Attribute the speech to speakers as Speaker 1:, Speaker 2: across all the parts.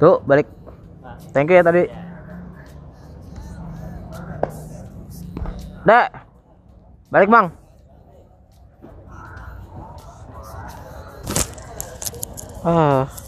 Speaker 1: Tuh, balik. Thank you ya tadi. Dek. Balik, Bang. Ah.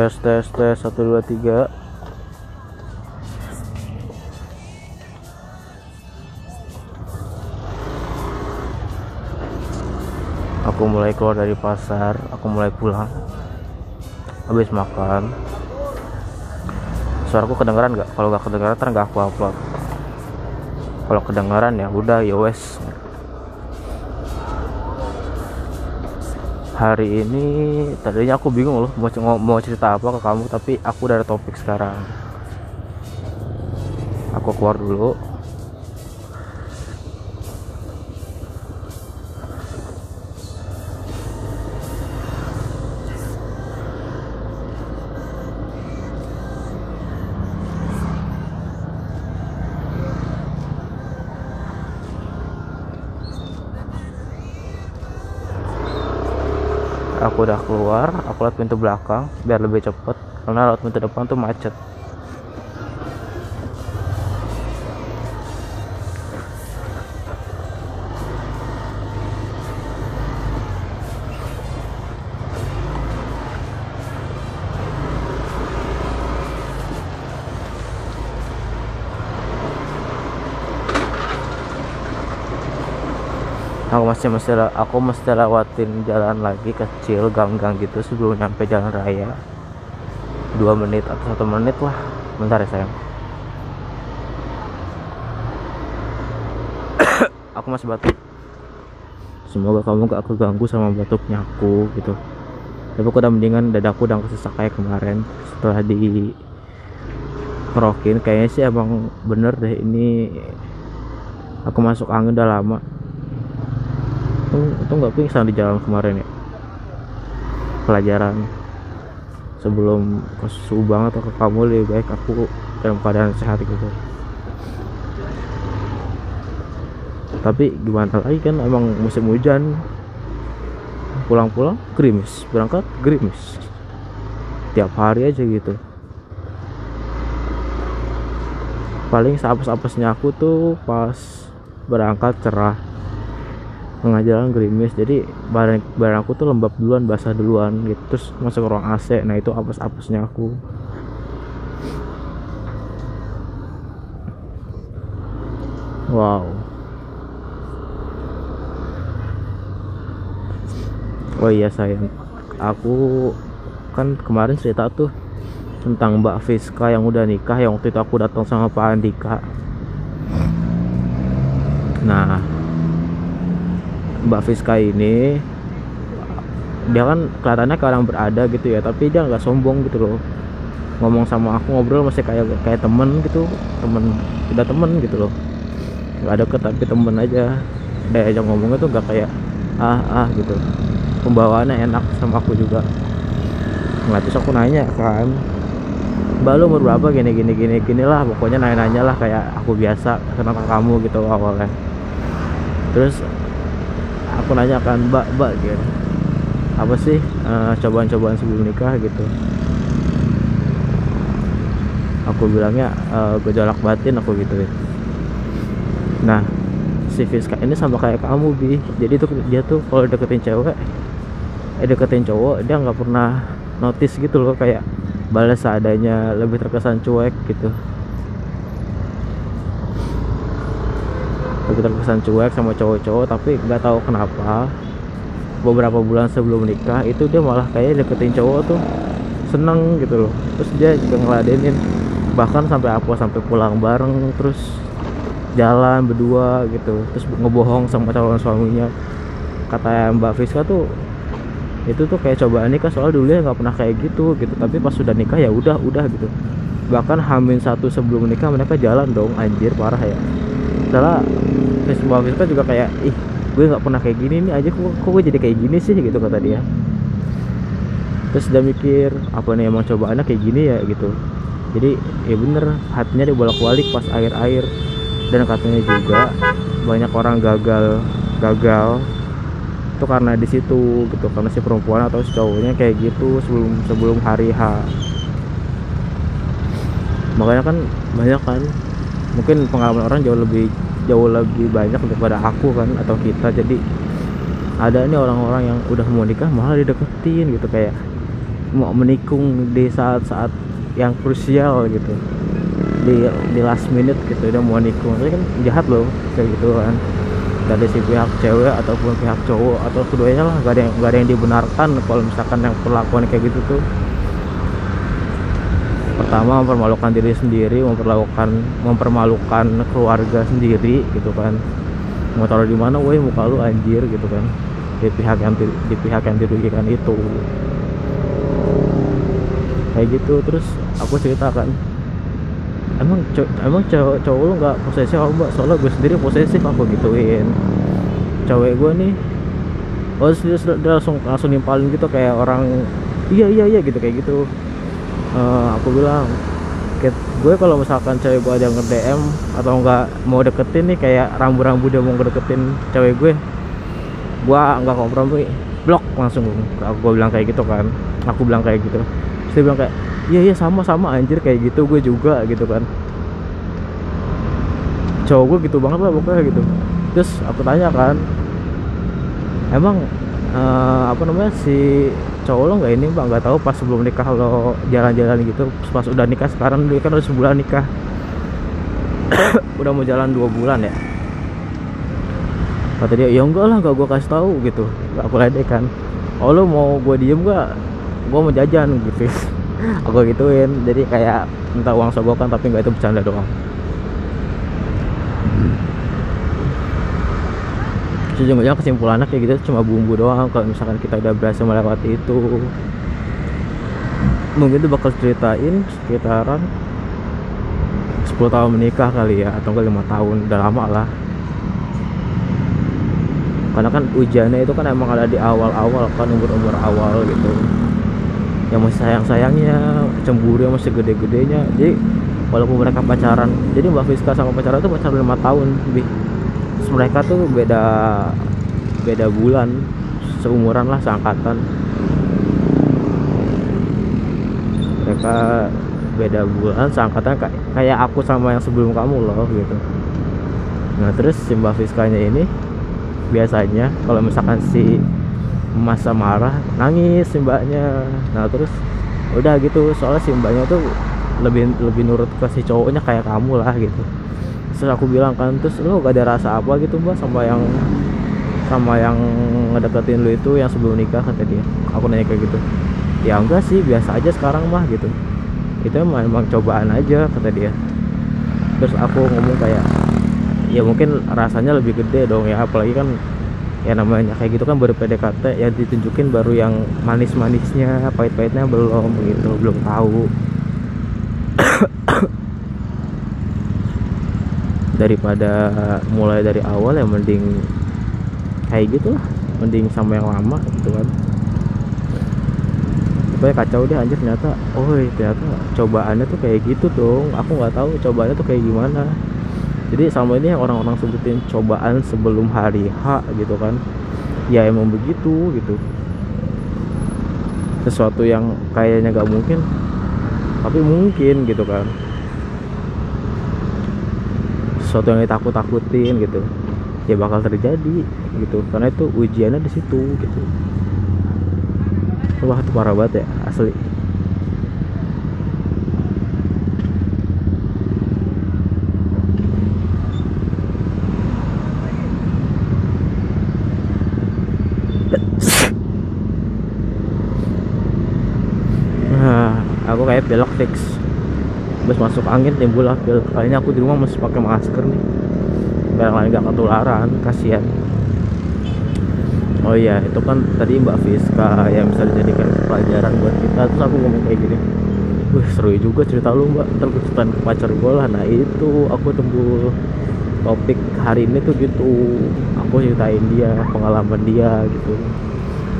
Speaker 1: Tes tes tes 1 2 3. Aku mulai keluar dari pasar, aku mulai pulang. Habis makan. Suaraku kedengaran nggak? Kalau nggak kedengaran, ntar nggak aku upload. Kalau kedengaran ya udah ya wes. Hari ini tadinya aku bingung loh mau mau cerita apa ke kamu tapi aku udah ada topik sekarang. Aku keluar dulu udah keluar aku lihat pintu belakang biar lebih cepet karena lewat pintu depan tuh macet masih mesti aku mesti lewatin jalan lagi kecil gang-gang gitu sebelum nyampe jalan raya. Dua menit atau satu menit lah. Bentar ya sayang. Aku masih batuk. Semoga kamu gak keganggu sama batuknya aku gitu. Tapi aku udah mendingan dadaku udah kesesak kayak kemarin. Setelah di kerokin kayaknya sih emang bener deh ini. Aku masuk angin udah lama itu nggak pingsan di jalan kemarin ya. Pelajaran. Sebelum ke Subang atau ke kamu lebih baik aku dalam keadaan sehat gitu. Tapi gimana lagi kan emang musim hujan. Pulang-pulang gerimis. Berangkat gerimis. Tiap hari aja gitu. Paling seapes-apesnya aku tuh pas berangkat cerah tengah jalan gerimis. Jadi barang barang aku tuh lembab duluan basah duluan gitu. Terus masuk ruang AC nah itu apes-apesnya aku. Wow. Oh iya sayang. Aku kan kemarin cerita tuh tentang Mbak Fiska yang udah nikah yang waktu itu aku datang sama Pak Andika. Nah Mbak Fiska ini dia kan kelihatannya kayak orang berada gitu ya tapi dia nggak sombong gitu loh. Ngomong sama aku ngobrol masih kayak kayak temen gitu temen tidak temen gitu loh. Nggak ada tapi temen aja. Dia aja ngomongnya tuh nggak kayak ah ah gitu. Pembawaannya enak sama aku juga. Nggak terus aku nanya kan mbak umur berapa? Gini gini gini gini lah pokoknya nanya nanya lah kayak aku biasa kenapa kamu? gitu awalnya. Terus aku nanya kan mbak mbak gitu. Apa sih uh, cobaan-cobaan sebelum nikah? gitu. Aku bilangnya uh, gejolak batin aku gitu nah si Fiska ini sama kayak kamu bi. Jadi tuh dia tuh kalau deketin cewek eh deketin cowok dia nggak pernah notice gitu loh kayak balas seadanya lebih terkesan cuek gitu terkesan cuek sama cowok-cowok tapi nggak tahu kenapa. Beberapa bulan sebelum nikah itu dia malah kayak deketin cowok tuh seneng gitu loh. Terus dia juga ngeladenin bahkan sampai apa sampai pulang bareng terus jalan berdua gitu. Terus ngebohong sama calon suaminya. Kata Mbak Fiska tuh itu tuh kayak cobaan nikah soal dulu ya nggak pernah kayak gitu gitu. Tapi pas sudah nikah ya udah udah gitu. Bahkan hamin satu sebelum nikah mereka jalan dong anjir parah ya setelah Mbak Fiska juga kayak ih gue nggak pernah kayak gini nih aja kok, gue jadi kayak gini sih? Gitu kata dia. Terus dia mikir apa nih emang cobaannya kayak gini ya? Gitu. Jadi ya bener hatinya dibolak balik pas air-air dan katanya juga banyak orang gagal gagal itu karena di situ gitu karena si perempuan atau si cowoknya kayak gitu sebelum sebelum hari H. Makanya kan banyak kan mungkin pengalaman orang jauh lebih jauh lebih banyak daripada aku kan atau kita. Jadi ada ini orang-orang yang udah mau nikah malah dideketin gitu. Kayak mau menikung di saat-saat yang krusial gitu. Di di last minute gitu udah mau nikung. Tapi kan jahat loh kayak gitu kan. Dari si pihak cewek ataupun pihak cowok atau keduanya lah gak ada yang gak ada yang dibenarkan kalau misalkan yang perlakuan kayak gitu tuh pertama mempermalukan diri sendiri memperlakukan mempermalukan keluarga sendiri gitu kan. Mau taruh di mana woi muka lu anjir gitu kan. Di pihak yang di pihak yang dirugikan itu. Kayak gitu terus aku ceritakan emang emang cowok cowok lu nggak posesif apa mbak? Soalnya gue sendiri posesif aku gituin. Cewek gue nih oh dia langsung langsung nimpalin gitu kayak orang iya iya iya gitu kayak gitu uh, aku bilang gue kalau misalkan cewek gue ada yang nge-DM atau nggak mau deketin nih kayak rambu-rambu dia mau deketin cewek gue gue nggak kompromi blok langsung aku bilang kayak gitu kan. Aku bilang kayak gitu. Terus dia bilang kayak iya iya sama sama anjir kayak gitu gue juga gitu kan. Cowok gue gitu banget lah pokoknya gitu. Terus aku tanya kan emang uh, apa namanya si cowok lo nggak ini mbak? Nggak tahu pas sebelum nikah lo jalan-jalan gitu. Pas udah nikah sekarang dia kan udah sebulan nikah. Udah mau jalan dua bulan ya? Kata dia ya enggak lah gak gue kasih tahu gitu. Gak aku ledek kan oh lo mau gue diem gak gue mau jajan gitu. Aku gituin. Jadi kayak minta uang sogokan tapi nggak itu bercanda doang ujung-ujungnya kesimpulannya kayak gitu cuma bumbu doang. Kalau misalkan kita udah berhasil melewati itu mungkin itu bakal ceritain sekitaran 10 tahun menikah kali ya atau enggak lima tahun udah lama lah. Karena kan ujiannya itu kan emang ada di awal-awal kan umur-umur awal gitu. Yang masih sayang-sayangnya cemburu yang masih gede-gedenya. Jadi walaupun mereka pacaran jadi Mbak Fiska sama pacaran itu pacaran lima tahun lebih Mereka tuh beda beda bulan seumuran lah seangkatan. Mereka beda bulan seangkatan kayak aku sama yang sebelum kamu loh gitu. Nah terus si Mbak Fiskanya ini biasanya kalau misalkan si masa marah nangis si mbaknya. Nah terus udah gitu soalnya si mbaknya tuh lebih lebih nurut ke si cowoknya kayak kamu lah gitu terus aku bilang kan terus lo gak ada rasa apa gitu mbak sama yang sama yang ngedeketin lu itu yang sebelum nikah kata dia. Aku nanya kayak gitu. Ya enggak sih biasa aja sekarang mah gitu. Itu emang, emang cobaan aja kata dia. Terus aku ngomong kayak ya mungkin rasanya lebih gede dong ya apalagi kan ya namanya kayak gitu kan baru PDKT yang ditunjukin baru yang manis-manisnya pahit-pahitnya belum gitu. Belum tahu daripada mulai dari awal ya mending kayak gitu lah mending sama yang lama gitu kan. Supaya kacau deh anjir ternyata. Oh ternyata cobaannya tuh kayak gitu dong. Aku nggak tahu cobaannya tuh kayak gimana. Jadi sama ini yang orang-orang sebutin cobaan sebelum hari H gitu kan. Ya emang begitu gitu. Sesuatu yang kayaknya gak mungkin tapi mungkin gitu kan sesuatu yang ditakut-takutin gitu ya bakal terjadi gitu. Karena itu ujiannya di situ gitu. Wah itu parah banget ya asli. Nah, aku kayak belok fix habis masuk angin timbul lah pil. Kali ini aku di rumah masih pakai masker nih. Biar lain gak ketularan kasihan. Oh iya itu kan tadi Mbak Fiska yang bisa dijadikan pelajaran buat kita. Terus aku ngomong kayak gini Wih seru juga cerita lu mbak. Ceritain ke pacar gue lah. Nah itu aku tunggu topik hari ini tuh gitu. Aku ceritain dia pengalaman dia gitu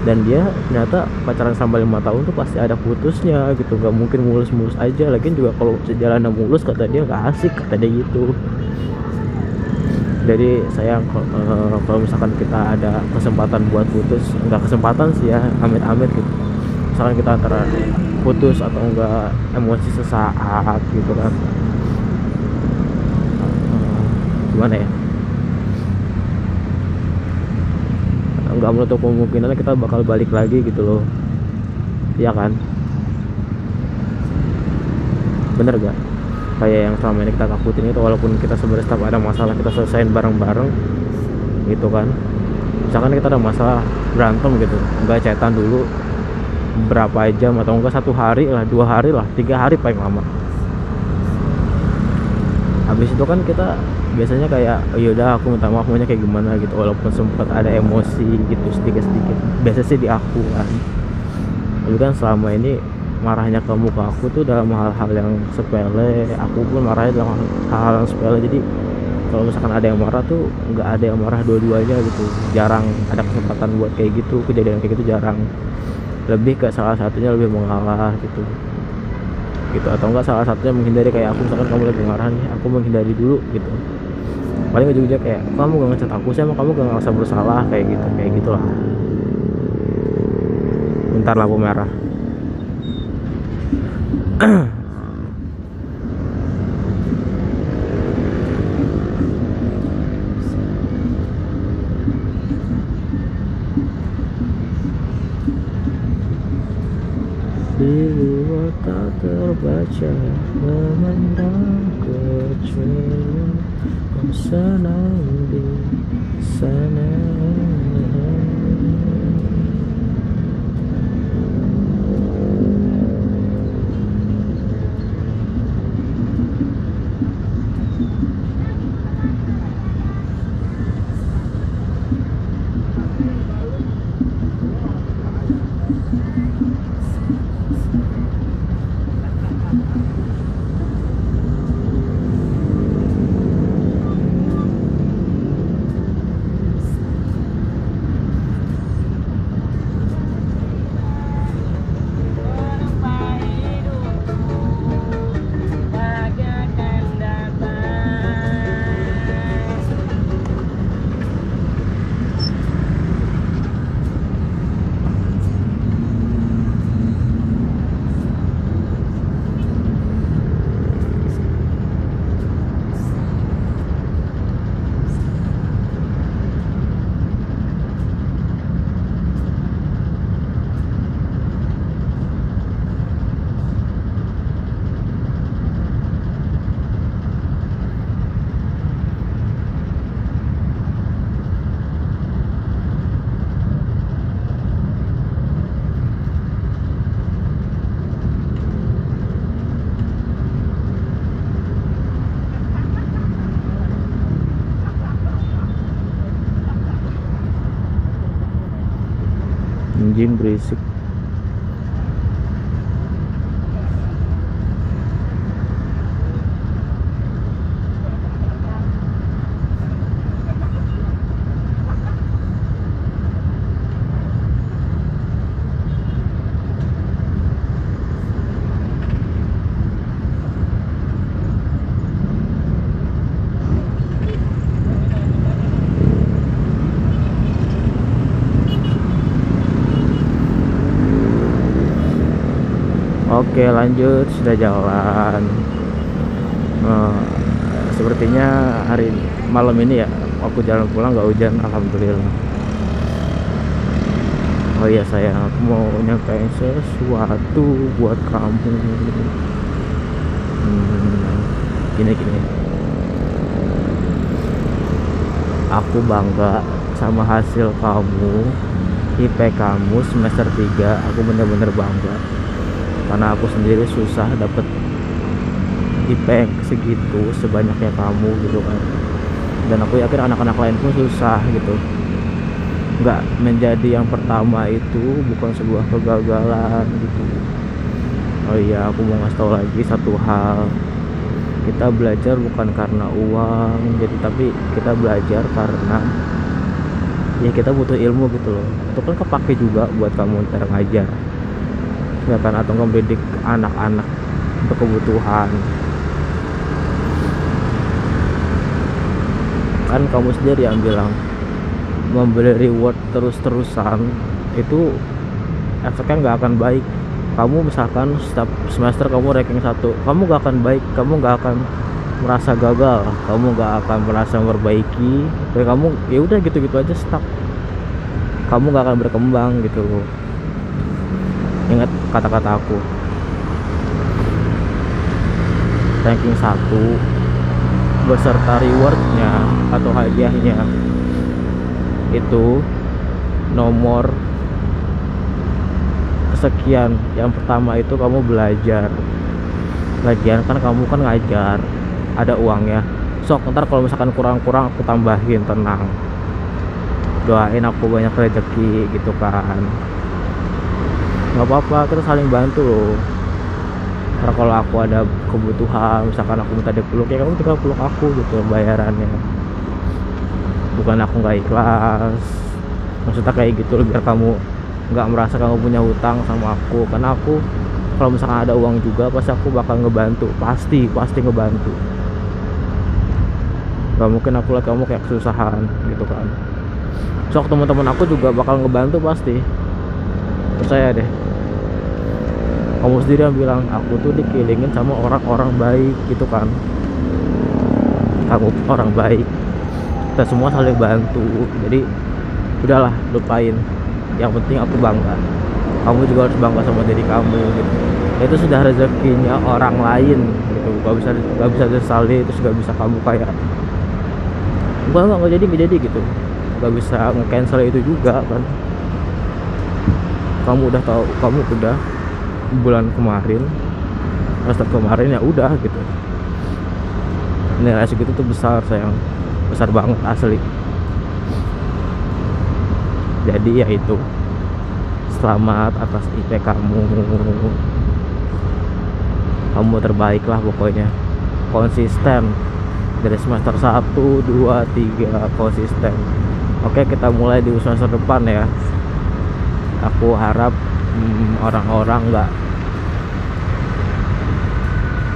Speaker 1: Dan dia ternyata pacaran sama lima tahun tuh pasti ada putusnya gitu. Gak mungkin mulus-mulus aja. Lagian juga kalau sejalan mulus kata dia gak asik kata dia gitu. Jadi saya eh, kalau misalkan kita ada kesempatan buat putus nggak kesempatan sih ya amit-amit gitu. Misalkan kita antara putus atau enggak emosi sesaat gitu kan. Eh, gimana ya nggak menutup kemungkinan kita bakal balik lagi gitu loh. Iya kan? Bener gak kayak yang selama ini kita takutin itu walaupun kita sebenarnya setiap ada masalah kita selesaiin bareng-bareng gitu kan? Misalkan kita ada masalah berantem gitu nggak cetan dulu berapa jam atau enggak satu hari lah dua hari lah tiga hari paling lama. Habis itu kan kita biasanya kayak oh, yaudah aku minta maaf maunya kayak gimana gitu. Walaupun sempat ada emosi gitu sedikit sedikit biasa sih di aku kan. Tapi kan selama ini marahnya kamu ke aku tuh dalam hal-hal yang sepele. Aku pun marahnya dalam hal-hal yang sepele. Jadi kalau misalkan ada yang marah tuh nggak ada yang marah dua-duanya gitu. Jarang ada kesempatan buat kayak gitu kejadian kayak gitu jarang. Lebih ke salah satunya lebih mengalah gitu. Gitu. Atau enggak salah satunya menghindari kayak aku misalkan kamu lagi marah nih aku menghindari dulu gitu paling ujung-ujungnya kayak kamu gak ngecat aku sih emang kamu gak ngerasa bersalah kayak gitu kayak gitulah. Bentar lampu merah. Tak terbaca memandang kecewa kau senang di sana Oke lanjut. Sudah jalan. Eh, Sepertinya hari malam ini ya Aku jalan pulang nggak hujan Alhamdulillah. Oh iya sayang. Aku mau nyampein sesuatu buat kamu. Hmm, Gini gini. Aku bangga sama hasil kamu. IP kamu semester 3 Aku bener-bener bangga karena aku sendiri susah dapet IP yang segitu sebanyaknya kamu gitu kan. Dan aku yakin anak-anak lain pun susah gitu. Nggak menjadi yang pertama itu bukan sebuah kegagalan gitu. Oh iya aku mau ngasih tahu lagi satu hal. Kita belajar bukan karena uang jadi tapi kita belajar karena ya kita butuh ilmu gitu loh. Itu kan kepake juga buat kamu ntar ngajar kan atau ngebidik anak-anak untuk kebutuhan. Kan kamu sendiri yang bilang memberi reward terus-terusan itu efeknya nggak akan baik. Kamu misalkan setiap semester kamu ranking satu kamu gak akan baik kamu gak akan merasa gagal kamu gak akan merasa memperbaiki kamu ya udah gitu-gitu aja stuck. Kamu gak akan berkembang gitu ingat kata-kata aku. Ranking satu beserta rewardnya atau hadiahnya itu nomor sekian. Yang pertama itu kamu belajar. Lagian kan kamu kan ngajar ada uangnya. Sok ntar kalau misalkan kurang-kurang aku tambahin tenang. Doain aku banyak rezeki gitu kan nggak apa-apa kita saling bantu loh. Karena kalau aku ada kebutuhan misalkan aku minta dipeluk ya kamu tinggal peluk aku gitu bayarannya. Bukan aku nggak ikhlas. Maksudnya kayak gitu biar kamu nggak merasa kamu punya hutang sama aku. Karena aku kalau misalkan ada uang juga pasti aku bakal ngebantu. Pasti pasti ngebantu. Gak mungkin aku lihat kamu kayak kesusahan gitu kan. Sok teman-teman aku juga bakal ngebantu pasti percaya deh. Kamu sendiri yang bilang aku tuh dikelilingin sama orang-orang baik gitu kan. Kamu orang baik. Kita semua saling bantu. Jadi udahlah lupain. Yang penting aku bangga. Kamu juga harus bangga sama diri kamu gitu. Itu sudah rezekinya orang lain gitu. Gak bisa gak bisa disali itu sudah bisa kamu kayak gua nggak jadi jadi gitu. Gak bisa nge-cancel itu juga kan kamu udah tahu kamu udah bulan kemarin semester kemarin ya udah gitu. Nilai segitu tuh besar sayang. Besar banget asli. Jadi ya itu. Selamat atas IP kamu. Kamu terbaik lah pokoknya. Konsisten. Dari semester 1, 2, 3 konsisten. Oke kita mulai di semester depan ya aku harap Hmm, orang-orang nggak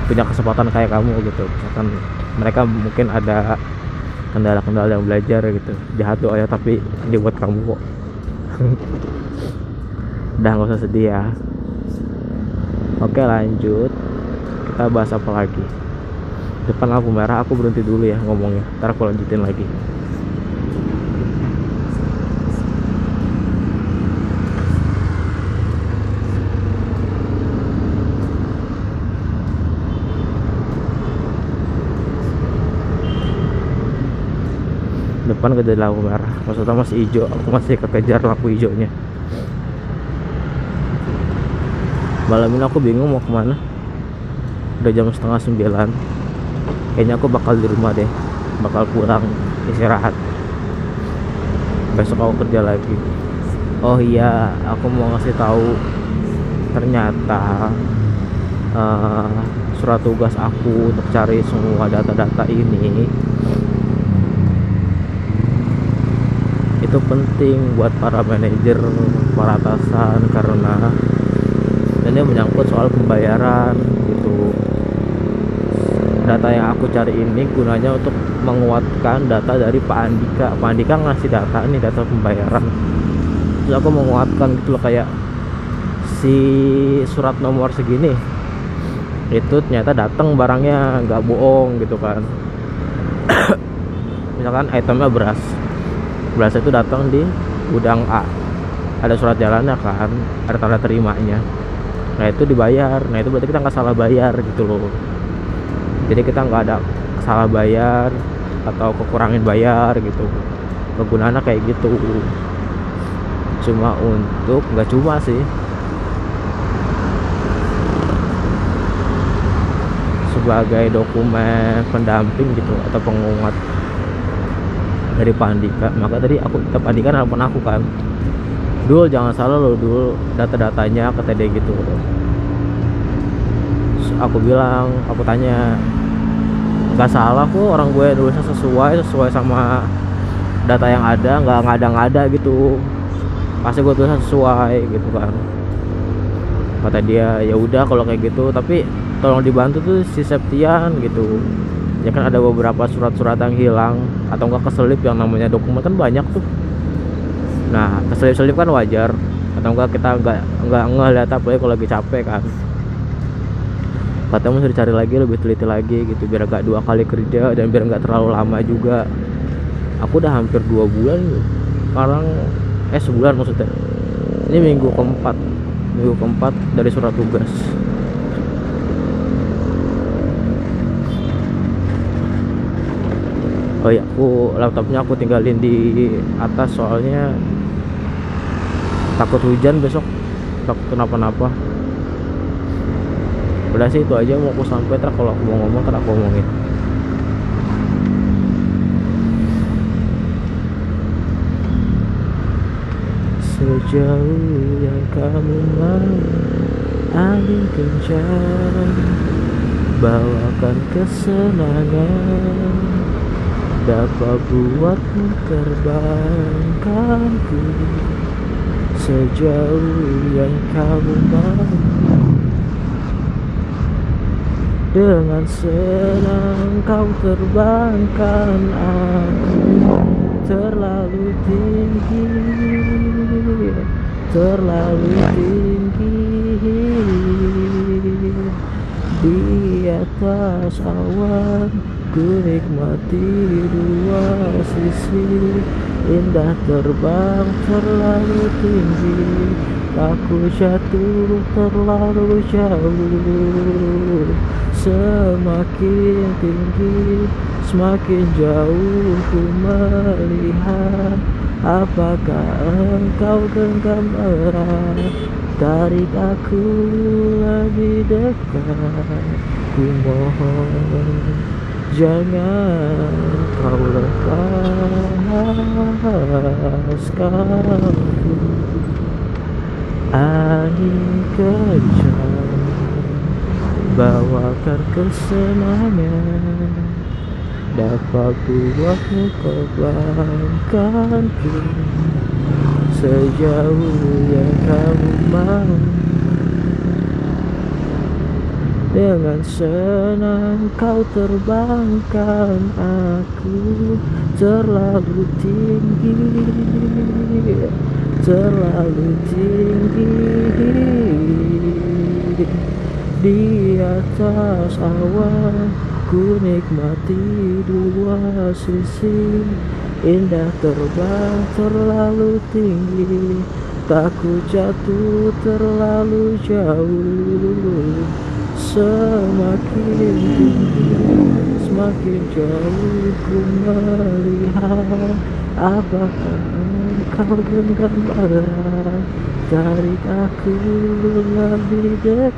Speaker 1: punya kesempatan kayak kamu gitu. Misalkan mereka mungkin ada kendala-kendala yang belajar gitu. Jahat doa ya tapi ini buat kamu kok. Udah nggak usah sedih ya. Oke lanjut. Kita bahas apa lagi? Depan lampu merah aku berhenti dulu ya ngomongnya. Ntar aku lanjutin lagi depan ke lampu merah. Maksudnya masih hijau. Aku masih kekejar lampu hijaunya. Malam ini aku bingung mau ke mana. Udah jam setengah sembilan. Kayaknya aku bakal di rumah deh. Bakal pulang istirahat. Besok aku kerja lagi. Oh iya aku mau ngasih tahu. Ternyata uh, surat tugas aku untuk cari semua data-data ini itu penting buat para manajer para atasan karena ini menyangkut soal pembayaran gitu. Data yang aku cari ini gunanya untuk menguatkan data dari Pak Andika. Pak Andika ngasih data ini data pembayaran. Terus aku menguatkan gitu loh kayak si surat nomor segini itu ternyata datang barangnya nggak bohong gitu kan. Misalkan itemnya beras beras itu datang di gudang A. Ada surat jalannya kan ada tanda terimanya. Nah itu dibayar. Nah itu berarti kita nggak salah bayar gitu loh. Jadi kita nggak ada salah bayar atau kekurangin bayar gitu. Kegunaannya kayak gitu. Cuma untuk nggak cuma sih. Sebagai dokumen pendamping gitu atau penguat dari Pak Andika maka tadi aku tetap Andika nelfon aku kan. Dul jangan salah loh dul. Data-datanya kata dia gitu. Terus aku bilang aku tanya nggak salah kok orang gue nulisnya sesuai sesuai sama data yang ada nggak ngada-ngada gitu. Pasti gue tulisnya sesuai gitu kan. Kata dia ya udah kalau kayak gitu tapi tolong dibantu tuh si Septian gitu ya kan ada beberapa surat-surat yang hilang atau enggak keselip yang namanya dokumen kan banyak tuh. Nah keselip-selip kan wajar. Atau enggak kita enggak enggak ngeliat apa ya kalau lagi capek kan. Katanya mesti dicari lagi lebih teliti lagi gitu biar enggak dua kali kerja dan biar enggak terlalu lama juga. Aku udah hampir dua bulan sekarang eh sebulan maksudnya. Ini minggu keempat. Minggu keempat dari surat tugas oh iya aku laptopnya aku tinggalin di atas soalnya takut hujan besok. Takut kenapa-napa. Udah sih itu aja mau aku sampai ter kalau aku mau ngomong ter aku ngomongin sejauh yang kamu mau angin kencang bawakan kesenangan dapat buatmu terbangkanku sejauh yang kamu mau. Dengan senang kau terbangkan aku terlalu tinggi terlalu tinggi. Di atas awan ku nikmati dua sisi indah terbang terlalu tinggi aku jatuh terlalu jauh. Semakin tinggi semakin jauh ku melihat apakah engkau genggam erat? Tarik aku lebih dekat ku mohon jangan kau lepaskan. Angin kencang bawakan kesenangan. Dapat buatmu terbangkanku sejauh yang kamu mau dengan senang kau terbangkan aku terlalu tinggi terlalu tinggi. Di atas awan ku nikmati dua sisi indah terbang terlalu tinggi. Takut jatuh terlalu jauh semakin tinggi semakin jauh ku melihat apakah engkau genggam erat tarik aku lebih dekat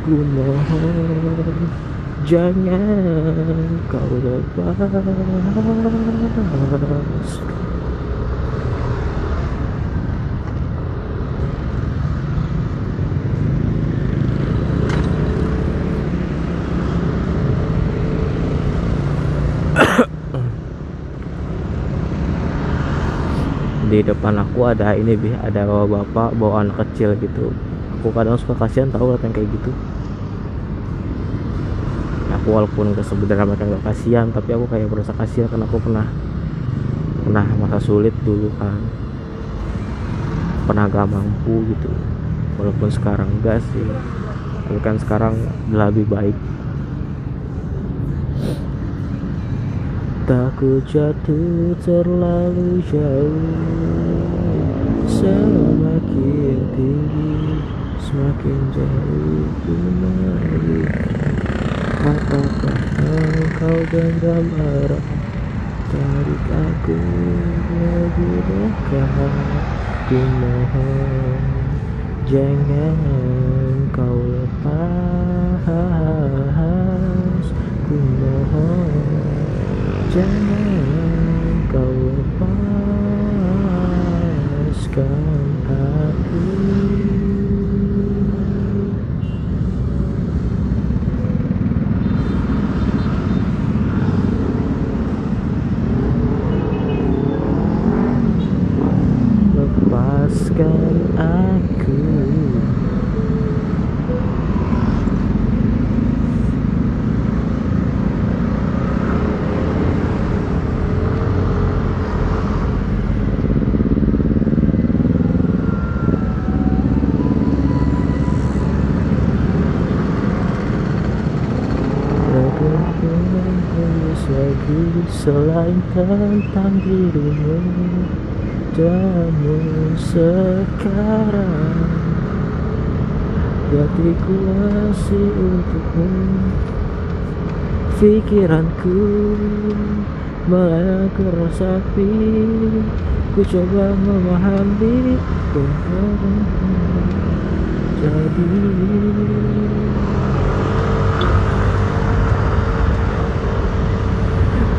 Speaker 1: ku mohon jangan kau lepas di depan aku ada ini bi. Ada bapak bawa anak kecil gitu. Aku kadang suka kasihan tahu liat yang kayak gitu. Aku walaupun sebenarnya mereka gak kasihan tapi aku kayak merasa kasihan karena aku pernah pernah masa sulit dulu kan. Pernah gak mampu gitu. Walaupun sekarang enggak sih. Tapi kan sekarang lebih baik Takut jatuh terlalu jauh. Semakin tinggi Semakin jauh ku Apakah engkau genggam erat Tarik aku lebih dekat Ku mohon Jangan kau lepas. Ku mohon Jangan kau lepaskan selain tentang dirimu Namun sekarang. Hatiku masih untukmu Pikiranku melayang ke resapi Ku coba memahami Jadi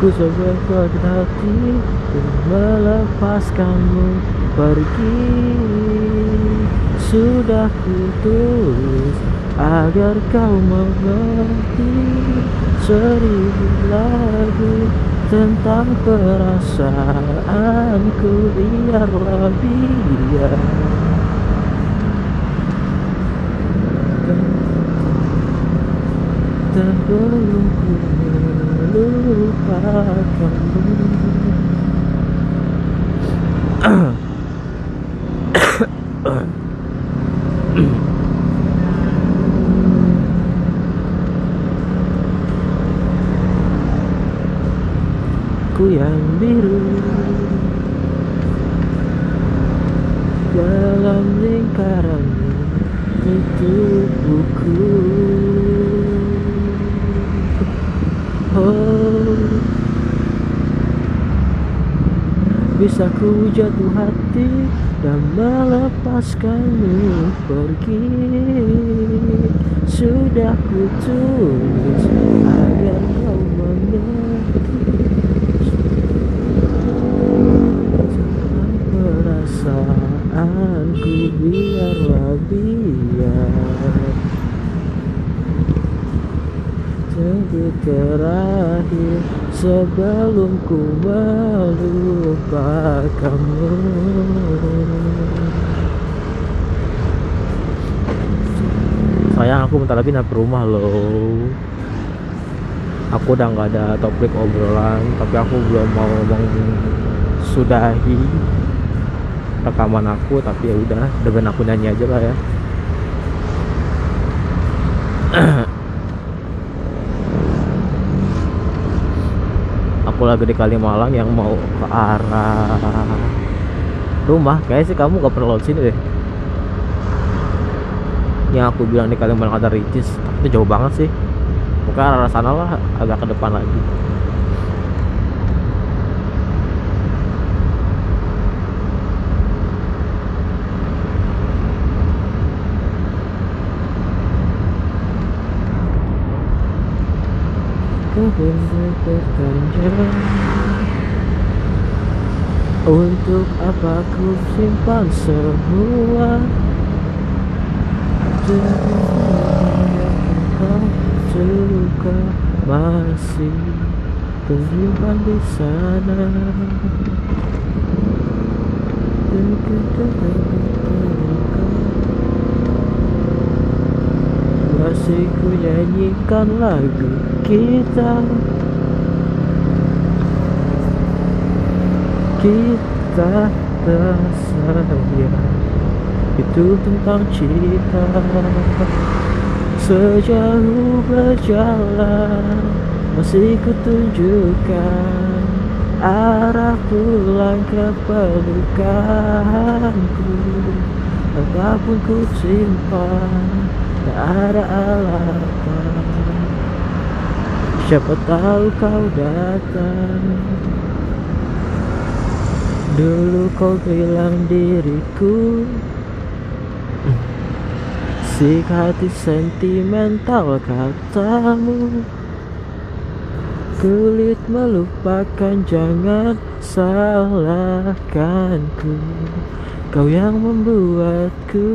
Speaker 1: Ku coba kuat hati melepaskanmu. Pergi. Sudah ku tulis Agar kau mengerti Seribu lagu Tentang perasaanku. Biarlah biar Sebelum ku melupakanmu Ku yang biru Dalam lingkaranmu Itu buku Oh Bisa ku jatuh hati Dan melepaskanmu pergi. Sudah ku Agar kau mengerti Tentang perasaanku biarlah biar Detik terakhir sebelum ku melupakanmu. Sayang aku bentar lagi nyampe rumah loh. Aku udah nggak ada topik obrolan Tapi aku belum mau ngomong sudahi rekaman aku Tapi ya udah dengan aku nyanyi aja lah ya lagi di Kalimalang yang mau ke arah rumah. Kayaknya sih kamu gak pernah lewat sini deh. Yang aku bilang di Kalimalang ada Ricis itu jauh banget sih. Pokoknya arah sana lah agak ke depan lagi Untuk apa ku simpan semua? Terluka masih tersimpan di sana Masih ku nyanyikan lagu kita. Kita tersayang. Itu tentang cinta. Sejauh berjalan Masih kutunjukkan Arah pulang ke pelukanku Apa pun ku simpan Tak ada alasan. Siapa tahu kau datang. Dulu kau bilang diriku. Musik hati sentimental katamu. Kulit melupakan jangan salahkanku. Kau yang membuatku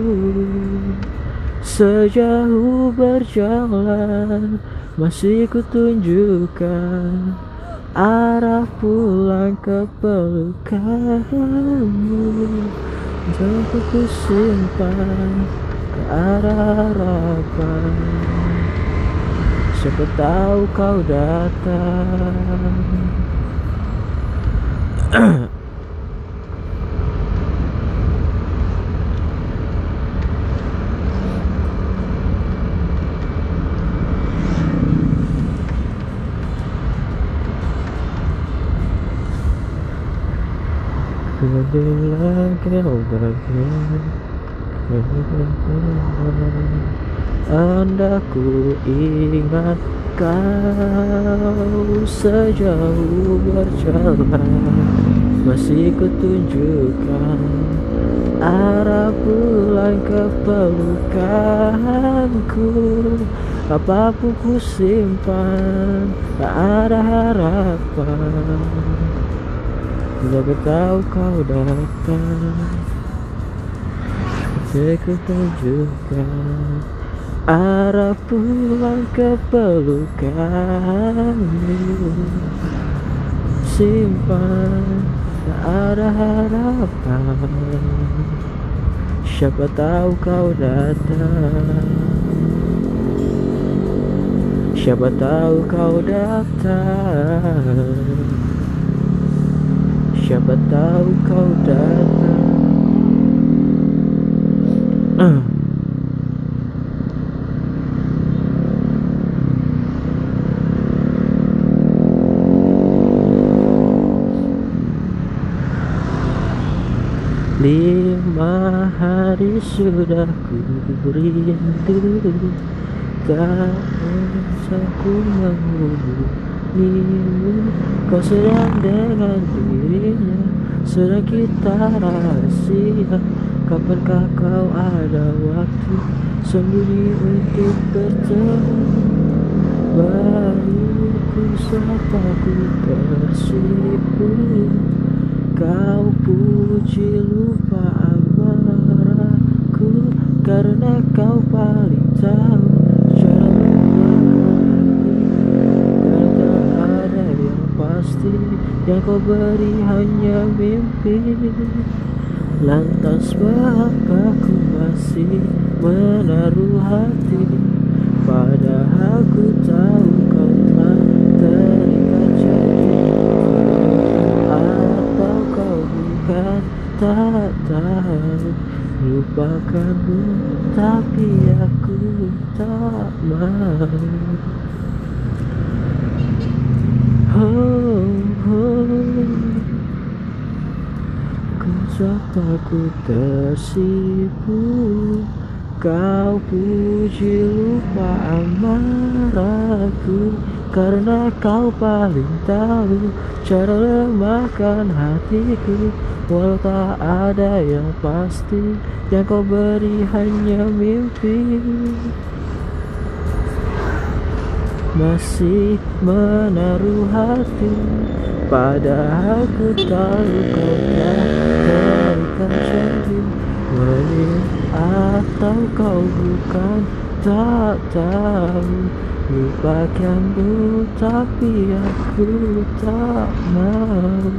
Speaker 1: Sejauh berjalan Masih kutunjukkan Arah pulang ke pelukanmu. Jauh ku simpan ke arah harapan. Siapa tahu kau datang Bahagia Anda ku ingat kau sejauh berjalan. Masih kutunjukkan arah pulang ke pelukanku. Apa pun ku simpan tak ada harapan Bila ku tahu kau datang. Seku tunjukkan arah pulang ke pelukanmu Simpan tak ada harapan. Siapa tahu kau datang. Siapa tahu kau datang Siapa tahu kau datang. Ah. Lima hari sudah ku rindu. Tak bisa ku menghubungimu Kau sedang dengan dirinya Sedang kita rahasia. Kapankah kau ada waktu Sembunyi untuk bertemu? Baru ku sapa ku tersipu Kau puji lupa amarahku Karena kau paling tahu pasti Yang kau beri hanya mimpi. Lantas mengapa ku masih menaruh hati? Padahal ku tahu kau telah terikat janji. Atau kau bukan? Tak tahu. Lupakanmu tapi aku tak mau. Oh, Sapa ku tersipu Kau puji lupa amarahku. Karena kau paling tahu Cara lemahkan hatiku. Walau tak ada yang pasti Yang kau beri hanya mimpi. Masih menaruh hati Padahal ku tahu kau tak berikan janji Menin atau kau bukan tak tahu. Lupakanmu tapi aku tak mau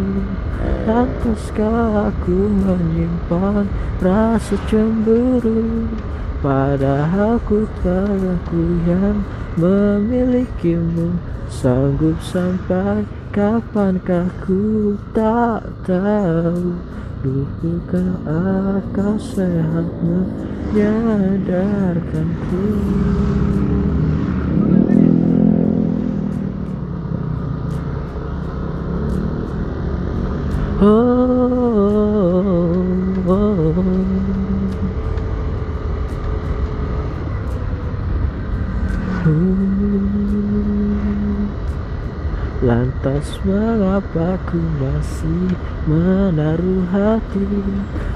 Speaker 1: Lantaskah aku menyimpan rasa cemburu? Padahal ku tak aku yang memilikimu. Sanggup sampai kapankah ku tak tahu Dukukah akal sehat menyadarkanku Oh, oh, oh. Lantas Lantas mengapa ku masih menaruh hati?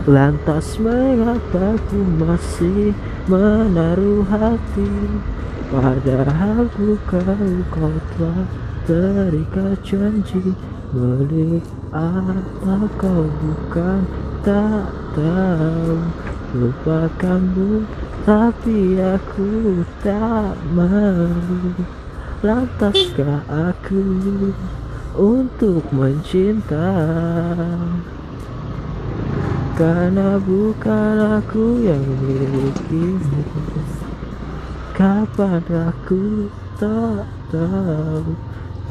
Speaker 1: Lantas mengapa ku masih menaruh hati? Padahal bukan kau telah terikat janji Milik apa kau bukan? Tak tahu. Lupakanmu tapi aku tak mau Lantaskah aku untuk mencinta Karena bukan aku yang memilikimu Kapan aku tak tahu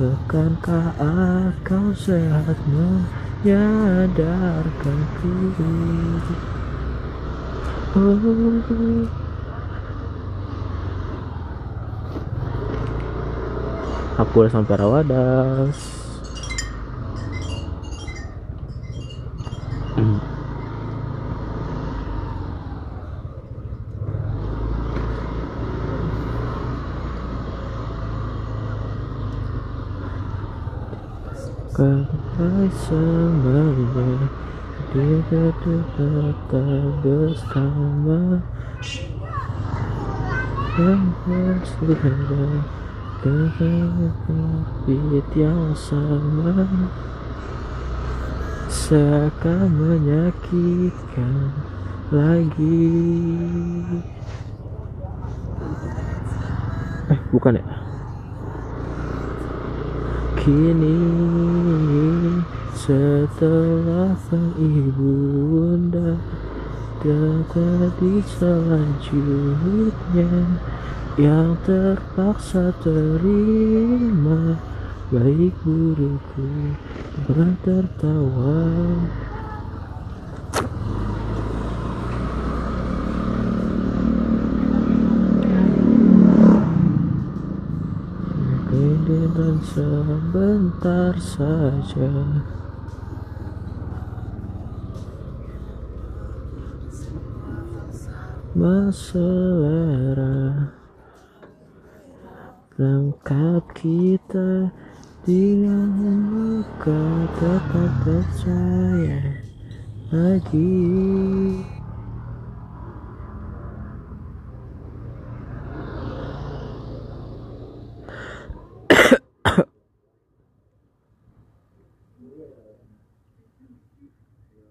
Speaker 1: Bukankah kau sehat menyadarkanku oh. Aku udah sampai Rawadas. Kau Dia bersama Yang Beat yang sama Seakan menyakitkan lagi Eh bukan ya? Kini setelah sang ibu bunda Terjadi selanjutnya yang terpaksa terima baik burukku pernah tertawa. Dan sebentar saja. Maselera lengkap kita dengan luka tetap percaya lagi